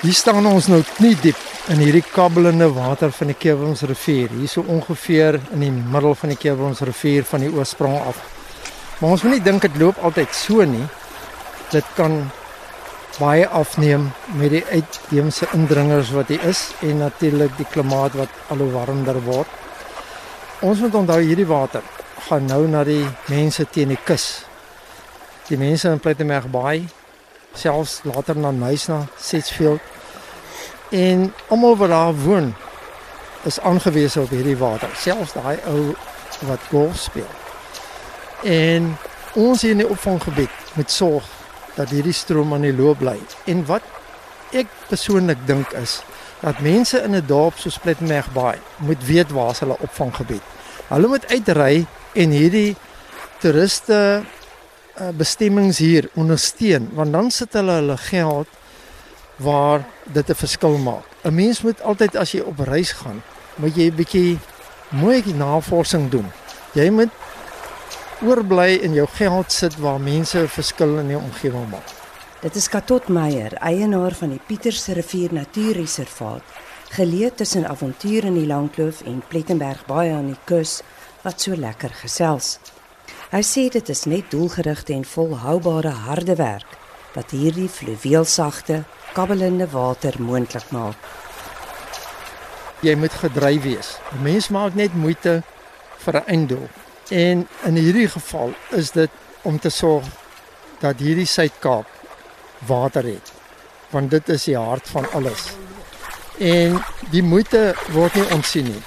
Hier staan ons nou knie diep in hierdie kabbelende water van die Kewons rivier. Hier so ongeveer in die middel van die Kewons rivier van die oorsprong af. Maar ons moet nie dink dit loop altyd so nie. Dit kan baie afneem met die uitheemse indringers wat hier is en natuurlik die klimaat wat al hoe warmer word. Ons moet onthou hierdie water gaan nou na die mense teen die kus. Die mense in Plettenberg Bay selfs later na Nysna, Setsfield. En almal wat daar woon is aangewese op hierdie water, selfs daai ou wat golf speel. En ons hier in die opvanggebied moet sorg dat hierdie stroom aan die loop bly. En wat ek persoonlik dink is dat mense in 'n dorp soos Plettenberg Bay moet weet waar hulle opvanggebied. Hulle moet uitry en hierdie toeriste bestemmings hier ondersteun want dan sit hulle hulle geld waar dit 'n verskil maak. 'n Mens moet altyd as jy op reis gaan, moet jy 'n bietjie mooi navorsing doen. Jy moet oorbly in jou geld sit waar mense 'n verskil in die omgewing maak. Dit is Katot Meyer, eienaar van die Pietersrivier Natuurreservaat, geleë tussen avonture in die Langkloof en Plettenberg Baai aan die kus wat so lekker gesels. Hy sê dit is net doelgerigte en volhoubare harde werk wat hierdie fluweelsagte, kabbelende water moontlik maak. Jy moet gedryf wees. 'n Mens maak net moeite vir 'n einddoel. En in hierdie geval is dit om te sorg dat hierdie Suid-Kaap water het. Want dit is die hart van alles. En die moeite word nie ontsien nie.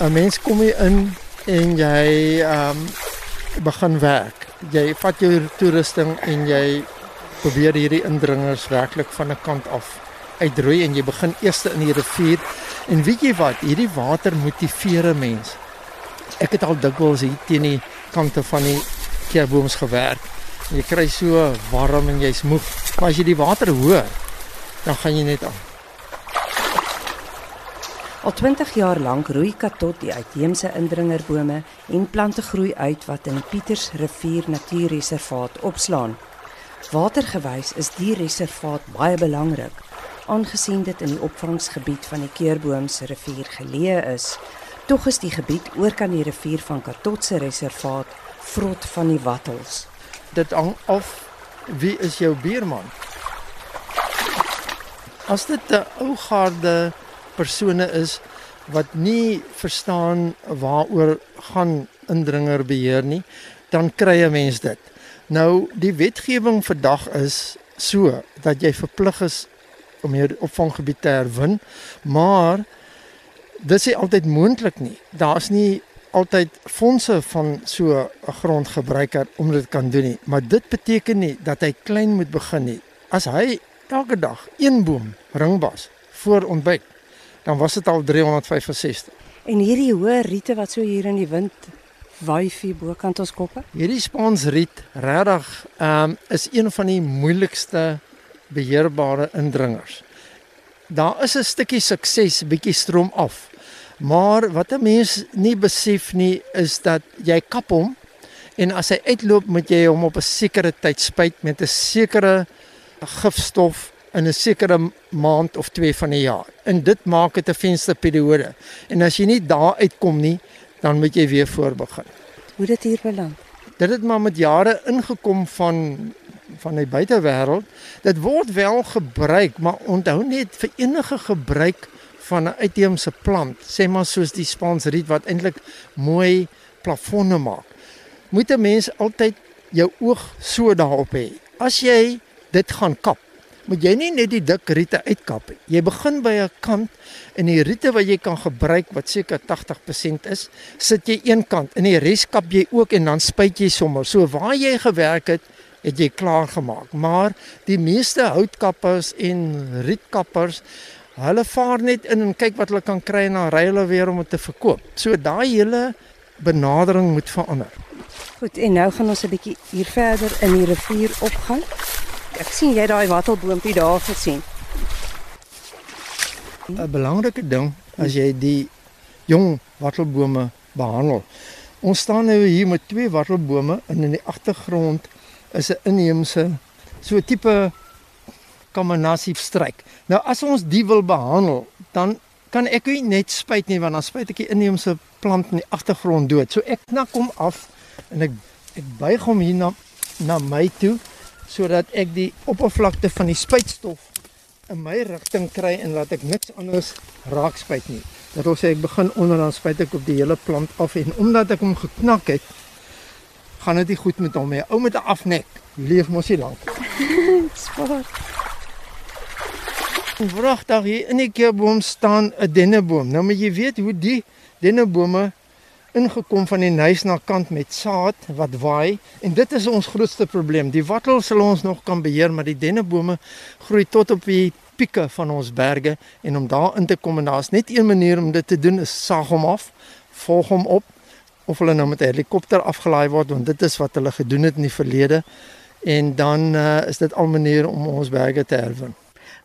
'n mens kom hier in en jy ehm um, begin werk. Jy vat jou toerusting en jy probeer hierdie indringers werklik van 'n kant af uitroei en jy begin eers in die rivier. En weet jy wat? Hierdie water motiveer 'n mens. Ek het al dikwels hier teen die kante van die kerbooms gewerk. Jy kry so warm en jy's moeg. Maar as jy die water hoor, dan gaan jy net aan. Al 20 jaar lank roei katot die uitheemse indringerbome en plante groei uit wat in Pieters Rivier Natuurreservaat opslaan. Watergewys is die reservaat baie belangrik, aangesien dit in die opvangsgebied van die Keerbooms rivier geleë is. Tog is die gebied oorkant die rivier van Katot se reservaat vrot van die wattels. Dit hang af wie is jou buurman? As dit 'n ou garde persone is wat nie verstaan waaroor gaan indringer beheer nie, dan kry 'n mens dit. Nou die wetgewing vandag is so dat jy verplig is om jou opvanggebied te herwin, maar dit is altyd moontlik nie. Daar's nie altyd fondse van so 'n grondgebruiker om dit kan doen nie, maar dit beteken nie dat hy klein moet begin nie. As hy elke dag een boom ringbas voor ontbyt dan was dit al 365. En hierdie hoë riete wat so hier in die wind waai vir bokant ons koppe? Hierdie Spaansriet regtig um, is een van die moeilikste beheerbare indringers. Daar is 'n stukkie sukses bietjie stroom af. Maar wat 'n mens nie besef nie is dat jy kap hom en as hy uitloop moet jy hom op 'n sekere tyd spuit met 'n sekere gifstof in 'n sekere maand of 2 van die jaar. En dit maak dit 'n vensterperiode. En as jy nie daar uitkom nie, dan moet jy weer voorbegin. Hoe dit hier beland. Dit het maar met jare ingekom van van die buitewêreld. Dit word wel gebruik, maar onthou net vir enige gebruik van 'n uitheemse plant, sê maar soos die Spaansriet wat eintlik mooi plafonne maak. Moet 'n mens altyd jou oog so daarop hê. As jy dit gaan kap, moet jy nie net die dik riete uitkap nie. Jy begin by 'n kant en die riete wat jy kan gebruik wat seker 80% is, sit jy een kant en die res kap jy ook en dan spuit jy sommer. So waar jy gewerk het, het jy klaar gemaak. Maar die meeste houtkappers en rietkappers Hulle vaar net in en kyk wat hulle kan kry en dan ry hulle weer om dit te verkoop. So daai hele benadering moet verander. Goed, en nou gaan ons 'n bietjie hier verder in die rivier opgaan. Ek sien jy daai wattelboompie daar gesien. 'n Belangrike ding as jy die jong wattelbome behandel. Ons staan nou hier met twee wattelbome en in die agtergrond is 'n inheemse so tipe kombinasie struik. Nou as ons die wil behandel, dan kan ek nie net spuit nie want dan spuit ek die inheemse plant in die agtergrond dood. So ek knak hom af en ek ek buig hom hier na na my toe sodat ek die oppervlakte van die spuitstof in my rigting kry en laat ek niks anders raak spuit nie. Dat ons sê ek begin onder dan spuit ek op die hele plant af en omdat ek hom geknak het, gaan dit nie goed met hom nie. Ou met 'n afnek leef mos nie lank. Spaar. Vragtig hier in die keerboom staan 'n denneboom. Nou moet jy weet hoe die dennebome ingekom van die nuis na kant met saad wat waai en dit is ons grootste probleem. Die wattle sal ons nog kan beheer, maar die dennebome groei tot op die pieke van ons berge en om daar in te kom en daar's net een manier om dit te doen is saag hom af, volg hom op of hulle nou met 'n helikopter afgelaai word want dit is wat hulle gedoen het in die verlede en dan uh, is dit al maniere om ons berge te herwin.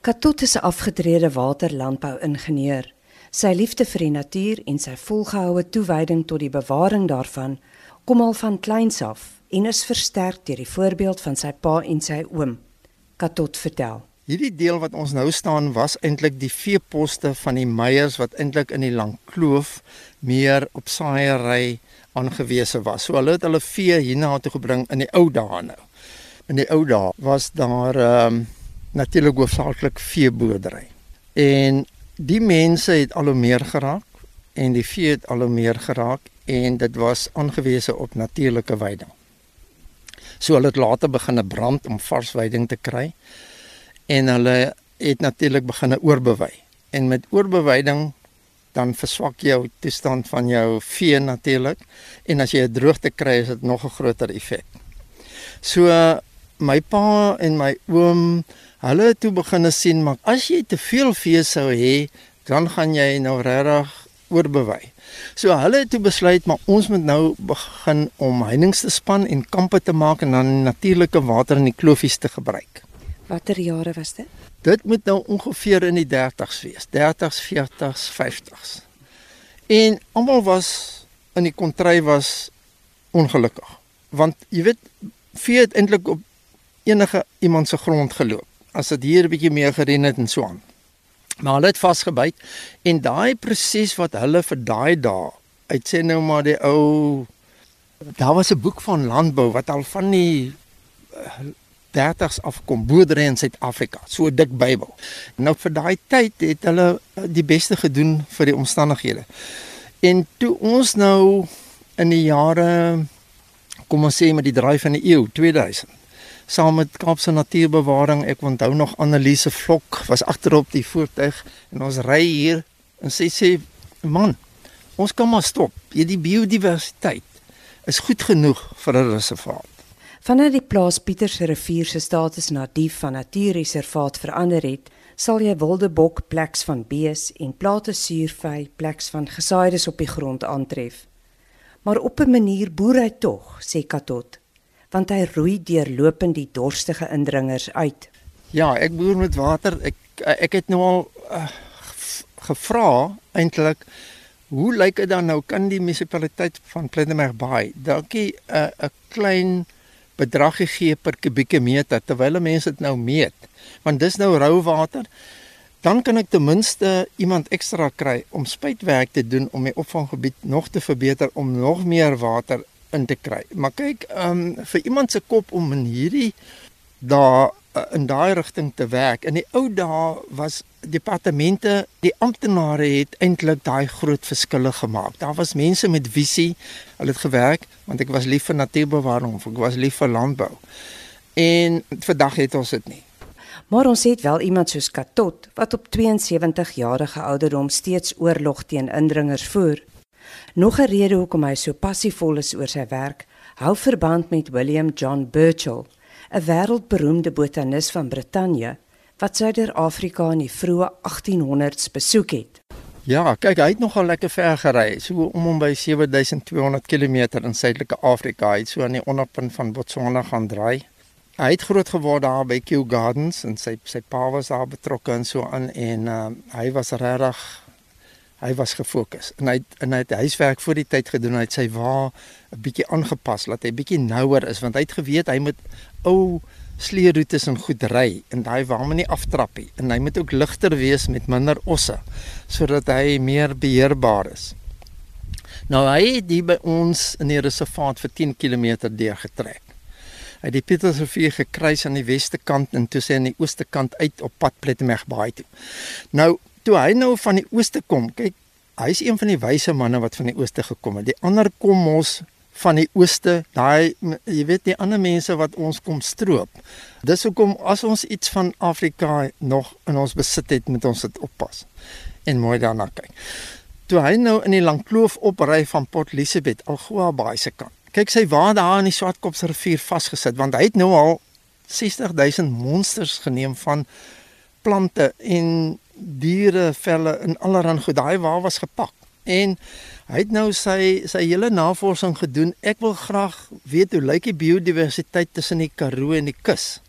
Katot is 'n afgetrede waterlandbou-ingenieur. Sy liefde vir die natuur en sy volgehoue toewyding tot die bewaring daarvan kom al van kleins af en is versterk deur die voorbeeld van sy pa en sy oom. Katot vertel. Hierdie deel wat ons nou staan was eintlik die veeposte van die meiers wat eintlik in die Langkloof meer op saaiery aangewese was. So hulle het hulle vee hierna toe gebring in die ou dae nou. In die ou dae was daar ehm um, natuurlik hoofsaaklik veeboerdery. En die mense het al hoe meer geraak en die vee het al hoe meer geraak en dit was aangewese op natuurlike weiding. So hulle het later begine brand om vars weiding te kry en hulle het natuurlik begine oorbewei. En met oorbewyding dan verswak jou toestand van jou vee natuurlik en as jy 'n droogte kry is dit nog 'n groter effek. So my pa en my oom Hulle het toe begine sien maar as jy te veel vee sou hê, dan gaan jy nou regtig oorbewei. So hulle het toe besluit maar ons moet nou begin om heininge te span en kampe te maak en dan natuurlike water in die kloofies te gebruik. Watter jare was dit? Dit moet nou ongeveer in die 30's wees, 30's, 40's, 50's. En almal was in die kontry was ongelukkig. Want jy weet, vee het eintlik op enige iemand se grond geloop as dit hier 'n bietjie meer gereën het en so aan. Maar hulle het vasgebyt en daai proses wat hulle vir daai dae uit sê nou maar die ou daar was 'n boek van landbou wat al van die 30s eh, afkom boerdery in Suid-Afrika, so 'n dik Bybel. Nou vir daai tyd het hulle eh, die beste gedoen vir die omstandighede. En toe ons nou in die jare kom ons sê met die draai van die eeu 2000 saam met Kaapse Natuurbewaring. Ek onthou nog Annelise Vlok was agterop die voertuig en ons ry hier en sê sê man, ons kan maar stop. Hierdie biodiversiteit is goed genoeg vir 'n reservaat. Vanaf die plaas Pietersrivier se status na die van natuurreservaat verander het, sal jy wilde bok pleks van bees en plate suurvy pleks van gesaaides op die grond aantref. Maar op 'n manier boer hy tog, sê Katot want hy roei deurlopend die dorstige indringers uit. Ja, ek boer met water. Ek ek het nou al uh, gevra eintlik hoe lyk dit dan nou kan die munisipaliteit van Plettenberg Bay dalkie 'n uh, 'n klein bedrag gee per kubieke meter terwyl mense dit nou meet. Want dis nou rou water. Dan kan ek ten minste iemand ekstra kry om spuitwerk te doen om die opvanggebied nog te verbeter om nog meer water in te kry. Maar kyk, ehm um, vir iemand se kop om in hierdie daar uh, in daai rigting te werk. In die ou dae was departemente, die amptenare het eintlik daai groot verskille gemaak. Daar was mense met visie. Hulle het gewerk want ek was lief vir natuurbewaring, ek was lief vir landbou. En vandag het ons dit nie. Maar ons het wel iemand soos Katot wat op 72 jarige ouderdom steeds oorlog teen indringers voer. Nog 'n rede hoekom hy so passievol is oor sy werk, hou verband met William John Burchell, 'n wêreldberoemde botanis van Brittanje wat Suider-Afrika in die vroeë 1800s besoek het. Ja, kyk, hy het nogal lekker ver gery, so om hom by 7200 km in Suidelike Afrika, hy het so aan die onderpunt van Botswana gaan draai. Hy het groot geword daar by Kew Gardens en sy sy pa was daar betrokke en so aan en uh, hy was regtig hy was gefokus en hy en hy het huiswerk voor die tyd gedoen hy het sy wa 'n bietjie aangepas laat hy bietjie nouer is want hy het geweet hy moet ou sleeroetes en goed ry en daai waar men nie aftrap nie en hy moet ook ligter wees met minder osse sodat hy meer beheerbaar is. Nou hy het hier by ons in die reservaat vir 10 km deurgetrek. Hy het die Pietersrivier gekruis aan die weste kant en toe sy aan die ooste kant uit op pad Plettenberg Baai toe. Nou toe hy nou van die ooste kom, kyk, hy's een van die wyse manne wat van die ooste gekom het. Die ander kom mos van die ooste, daai jy weet die ander mense wat ons kom stroop. Dis hoekom as ons iets van Afrika nog in ons besit het, moet ons dit oppas en mooi daarna kyk. Toe hy nou in die Langkloof opry van Port Elizabeth, Algoa Baai se kant. Kyk sy waar daar in die Swartkopsrivier vasgesit want hy het nou al 60000 monsters geneem van plante en diere velle en allerlei goed. Daai waar was gepak. En hy het nou sy sy hele navorsing gedoen. Ek wil graag weet hoe lyk die biodiversiteit tussen die Karoo en die kus.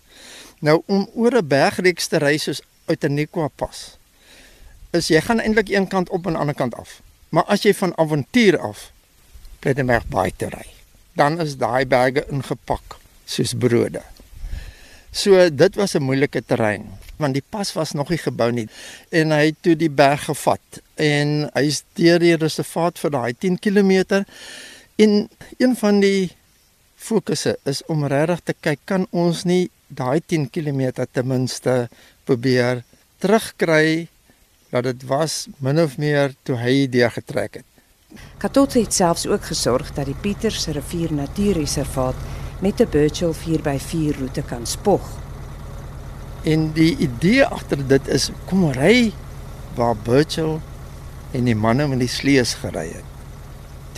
Nou om oor 'n bergreeks te ry soos uit 'n Nekwa pas. Is jy gaan eintlik een kant op en aan die ander kant af. Maar as jy van avontuur af Plettenberg baie te ry, dan is daai berge ingepak soos brode. So dit was 'n moeilike terrein want die pas was nog nie gebou nie en hy het toe die berg gevat en hy's deur die reservaat vir daai 10 km en een van die fokusse is om regtig te kyk kan ons nie daai 10 km ten minste probeer terugkry dat dit was min of meer toe hy deur getrek het. Katot het selfs ook gesorg dat die Pieters Rivier Natuurreservaat met 'n Birchall 4x4 roete kan spog. En die idee agter dit is kom ry waar Birchall en die manne met die slees gery het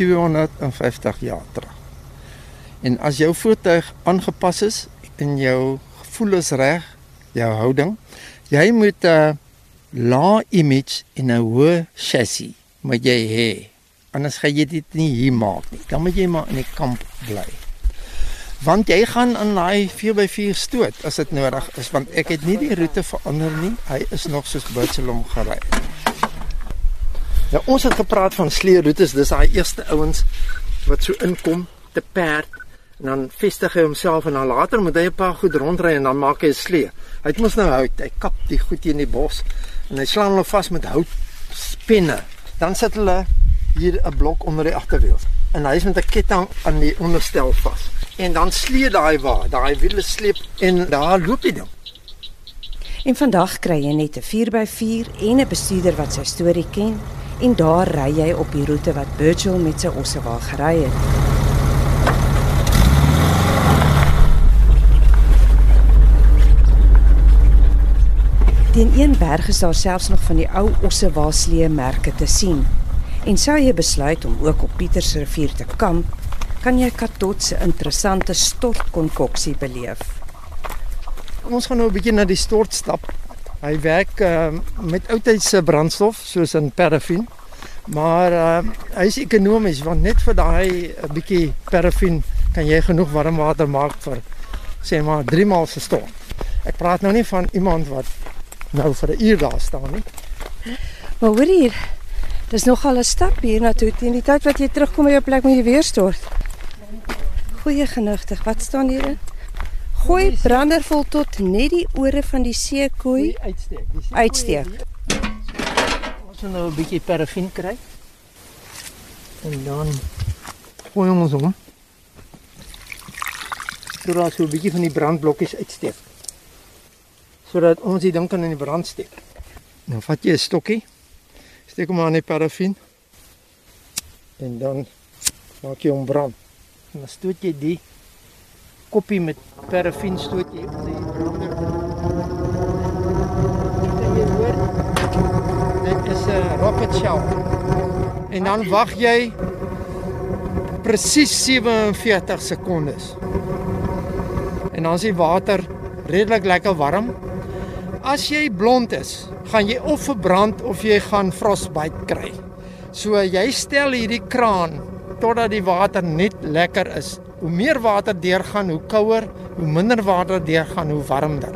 250 jaar terug. En as jou voertuig aangepas is en jou gevoel is reg, jou houding, jy moet 'n lae image en 'n hoë chassis moet jy hê. Anders gaan jy dit nie hier maak nie. Dan moet jy maar in die kamp bly want jy gaan in daai 4x4 stoot as dit nodig is want ek het nie die roete verander nie hy is nog soos Birchelom gery. Ja ons het gepraat van sleeroetes dis daai eerste ouens wat so inkom te perd en dan vestig hy homself en dan later moet hy 'n paar goed rondry en dan maak hy 'n slee. Hy mos nou hout, hy kap die goed hier in die bos en hy slaan hulle vas met hout spinne. Dan sit hulle hier 'n blok onder die agterwiel en hy is met 'n ketting aan die onderstel vas en dan sleep daai wa, daai wiele sleep en daar loop hy dan. En vandag kry jy net 'n 4x4 en 'n bestuurder wat sy storie ken en daar ry jy op die roete wat Virgil met sy osse wa gery het. Teen een berg is daar selfs nog van die ou osse wa slee merke te sien. En sou jy besluit om ook op Pietersrivier te kamp, kan jy Katot se interessante stortkonkoksie beleef. Ons gaan nou 'n bietjie na die stort stap. Hy werk uh, met oudtydse brandstof soos in parafin. Maar uh, hy is ekonomies want net vir daai uh, bietjie parafin kan jy genoeg warm water maak vir sê maar 3 maal se stort. Ek praat nou nie van iemand wat nou vir 'n uur daar staan nie. Maar hoor hier, dis nogal 'n stap hier na toe teen die tyd wat jy terugkom by jou plek moet jy weer stort. Goeie genigtig. Wat staan hierin? Gooi brander vol tot net die ore van die seekoei uitsteek. Die uitsteek. Ons gaan nou 'n bietjie parafin kry. En dan gooi ons hom. Sodat so 'n bietjie van die brandblokkies uitsteek. Sodat ons die ding kan in die brand steek. Nou vat jy 'n stokkie. Steek hom aan die parafin. En dan maak jy hom brand. En dan stoot jy die koppie met parafin stoot jy op die brander. Dit jy hoor. Dit is 'n rocket shell. En dan wag jy presies 47 sekondes. En dan is die water redelik lekker warm. As jy blond is, gaan jy of verbrand of jy gaan frostbite kry. So jy stel hierdie kraan totdat die water net lekker is. Hoe meer water deurgaan, hoe kouer, hoe minder water deurgaan, hoe warmer.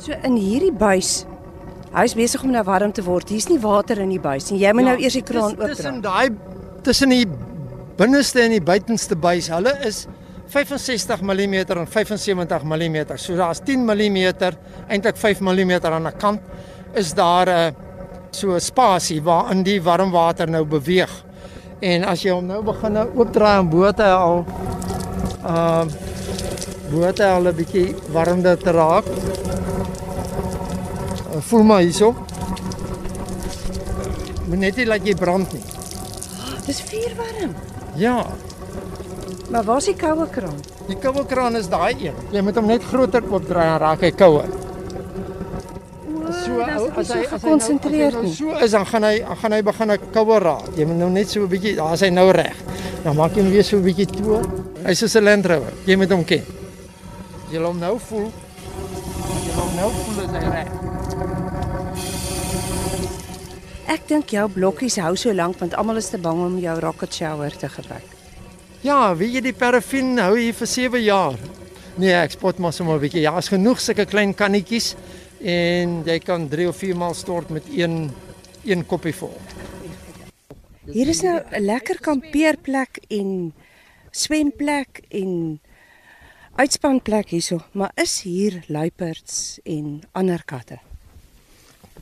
So in hierdie buis Hy is besig om nou warm te word. Hier's nie water in die buis nie. Jy moet ja, nou eers die kraan oopdraai. Tussen daai tussen die binneste en die buitenste buis, hulle is 65 mm en 75 mm. So daar's 10 mm, eintlik 5 mm aan 'n kant is daar 'n so 'n spasie waarin die warm water nou beweeg. En as jy hom nou begin nou oopdraai en bote al uh bote al 'n bietjie warmer te raak. Uh, voel maar hierso. Moet net nie laat jy brand nie. Oh, dis vuurwarm. Ja. Maar waar is die koue kraan? Die koue kraan is daai een. Jy moet hom net groter oopdraai en raak hy kouer. So as hy gekonsentreerd nou so is dan gaan hy dan gaan hy begin 'n kouer raak. Jy moet nou net so 'n bietjie, daar is hy nou reg. Dan maak jy hom weer so 'n bietjie toe. Hy is 'n Land Rover. Jy moet hom ken. Jy hom nou voel. Jy hom nou voel as hy reg. Ek dink jou blokkies hou so lank want almal is te bang om jou rocket shower te gebruik. Ja, wie jy die parafin hou hier vir 7 jaar. Nee, ek spot maar sommer 'n bietjie. Ja, is genoeg sulke klein kannetjies en jy kan 3 of 4 maal stort met een een koppie vol. Hier is nou 'n lekker kampeerplek en swemplek en uitspanplek hierso, maar is hier luiperds en ander katte?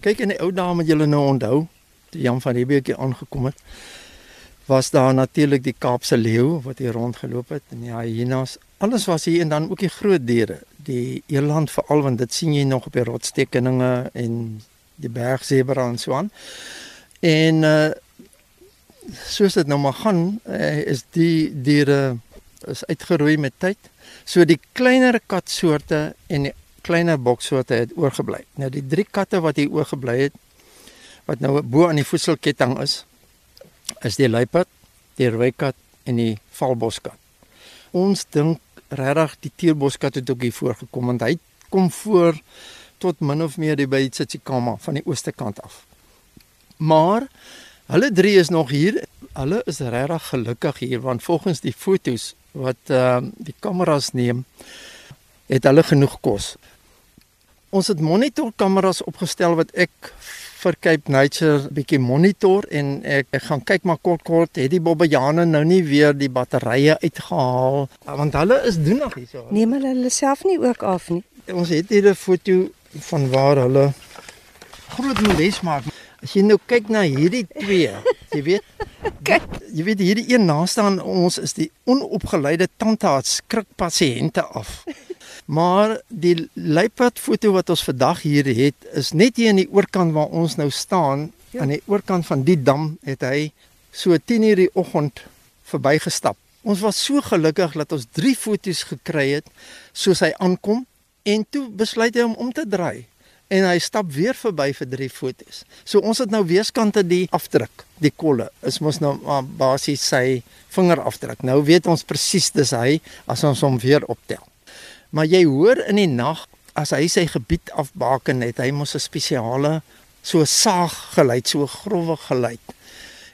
Kyk in die ou dae met julle nou onthou, toe Jan van Riebeeck aangekom het, was daar natuurlik die Kaapse leeu wat hier rondgeloop het en die hyenas. Alles was hier en dan ook die groot diere, die eland veral want dit sien jy nog op die rotstekeninge en die bergsebra en so aan. En uh soos dit nou maar gaan, uh, is die diere is uitgeroei met tyd. So die kleiner katsoorte en die kleiner boksoorte het oorgebly. Nou die drie katte wat hier oorgebly het wat nou bo aan die voedselketting is, is die luiperd, die rooi kat en die valboskat. Ons dink regtig die teerboskat het ook hier voorgekom want hy kom voor tot min of meer by Tsitsikamma van die ooste kant af. Maar hulle drie is nog hier. Hulle is regtig gelukkig hier want volgens die fotos wat ehm uh, die kameras neem het hulle genoeg kos. Ons het monitorkameras opgestel wat ek vir Cape Nature bietjie monitor en ek, ek gaan kyk maar kort kort het die bobbejane nou nie weer die batterye uitgehaal want hulle is doenig hierso. Neem hulle hulle self nie ook af nie. Ons het hier 'n foto van waar hulle groot moles maak. As jy nou kyk na hierdie twee, jy weet kyk, jy weet hierdie een naaste aan ons is die onopgeleide tandarts skrik pasiënte af. Maar die luiperdfoto wat ons vandag hier het, is net hier aan die oorkant waar ons nou staan, ja. aan die oorkant van die dam het hy so 10:00 die oggend verbygestap. Ons was so gelukkig dat ons 3 foto's gekry het soos hy aankom en toe besluit hy om om te draai en hy stap weer verby vir 3 foto's. So ons het nou weerskante die afdruk, die kolle is mos nou basies sy vingerafdruk. Nou weet ons presies dis hy as ons hom weer optel. Maar jy hoor in die nag as hy sy gebied afbaken het, hy mos 'n spesiale so saag geluid, so growwe geluid.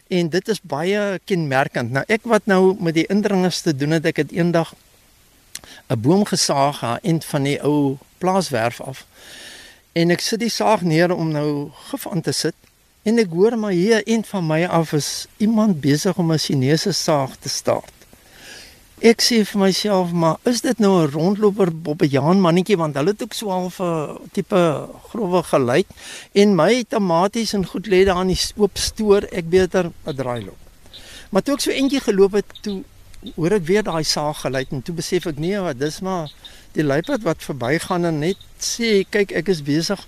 En dit is baie kenmerkend. Nou ek wat nou met die indringers te doen het, ek het eendag 'n boom gesaag aan end van die ou plaaswerf af. En ek sit die saag neer om nou gif aan te sit en ek hoor maar hier end van my af is iemand besig om 'n Chinese saag te start. Ek sê vir myself, maar is dit nou 'n rondloper bobbejaan mannetjie want hulle het ook so 'n tipe growwe geluid en my tomaties en goed lê daar in die oop stoor, ek beter 'n draai loop. Maar toe ek so eentjie geloop het, toe hoor ek weer daai saag geluid en toe besef ek nee, wat dis maar die luiperd wat verbygaan en net sê kyk ek is besig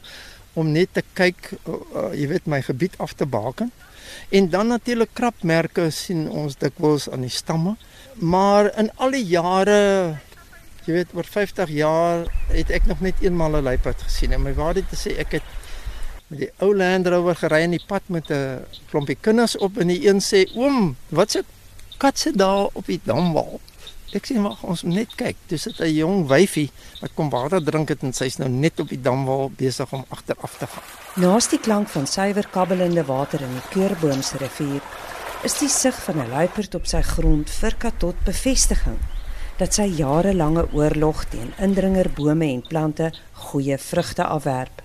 om net te kyk uh, uh, jy weet my gebied af te baken. En dan natuurlik krapmerke sien ons dikwels aan die stamme. Maar in al die jare, jy weet oor 50 jaar het ek nog net eenmal 'n luiperd gesien. En my waarde te sê ek het met die ou Land Rover gery in die pad met 'n klompie kinders op en die een sê: "Oom, wat se kat sit daar op die damwal?" Ek sê: "Wag, ons net kyk. Dis 'n jong wyfie wat kom water drink het en sy's nou net op die damwal besig om agteraf te gaan." Naas die klank van suiwer kabbelende water in die Keurboomsrivier is die sig van 'n luiperd op sy grond virka tot bevestiging dat sy jarelange oorlog teen indringerbome en plante goeie vrugte afwerp.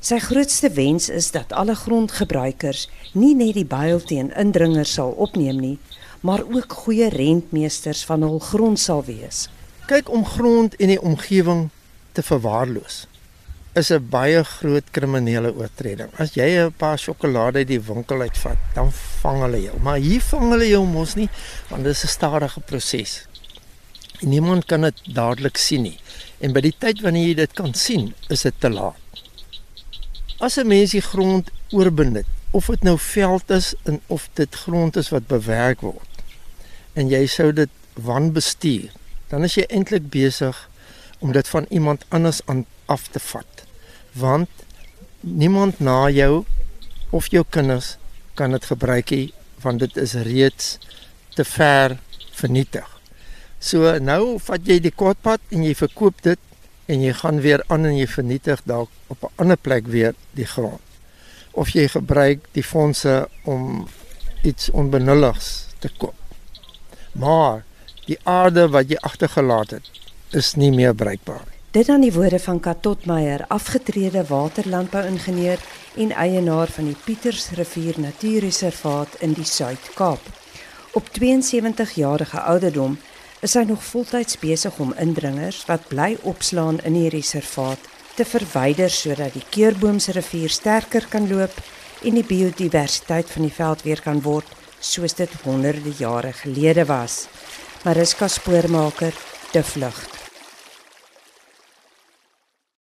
Sy grootste wens is dat alle grondgebruikers nie net die byl teen indringers sal opneem nie, maar ook goeie rentmeesters van hul grond sal wees. Kyk om grond en die omgewing te verwaarloos is 'n baie groot kriminele oortreding. As jy 'n paar sjokolade uit die winkel uitvat, dan vang hulle jou. Maar hier vang hulle jou mos nie, want dit is 'n stadige proses. En niemand kan dit dadelik sien nie. En by die tyd wanneer jy dit kan sien, is dit te laat. As 'n mens die grond oorbenut, of dit nou veld is en of dit grond is wat bewerk word, en jy sou dit wanbestuur, dan is jy eintlik besig om dit van iemand anders aan af te vat want niemand na jou of jou kinders kan dit gebruik nie want dit is reeds te ver vernietig. So nou vat jy die kortpad en jy verkoop dit en jy gaan weer aan en jy vernietig dalk op 'n ander plek weer die grond. Of jy gebruik die fondse om iets onbenulligs te koop. Maar die aarde wat jy agtergelaat het is nie meer bruikbaar. Dit aan die woorde van Katot Meyer, afgetrede waterlandbouingenieur en eienaar van die Pietersrivier Natuurreservaat in die Suid-Kaap. Op 72 jarige ouderdom is hy nog voltyds besig om indringers wat bly opslaan in die reservaat te verwyder sodat die Keurboomsrivier sterker kan loop en die biodiversiteit van die veld weer kan word soos dit honderde jare gelede was. Mariska Spoormaker, te vlug.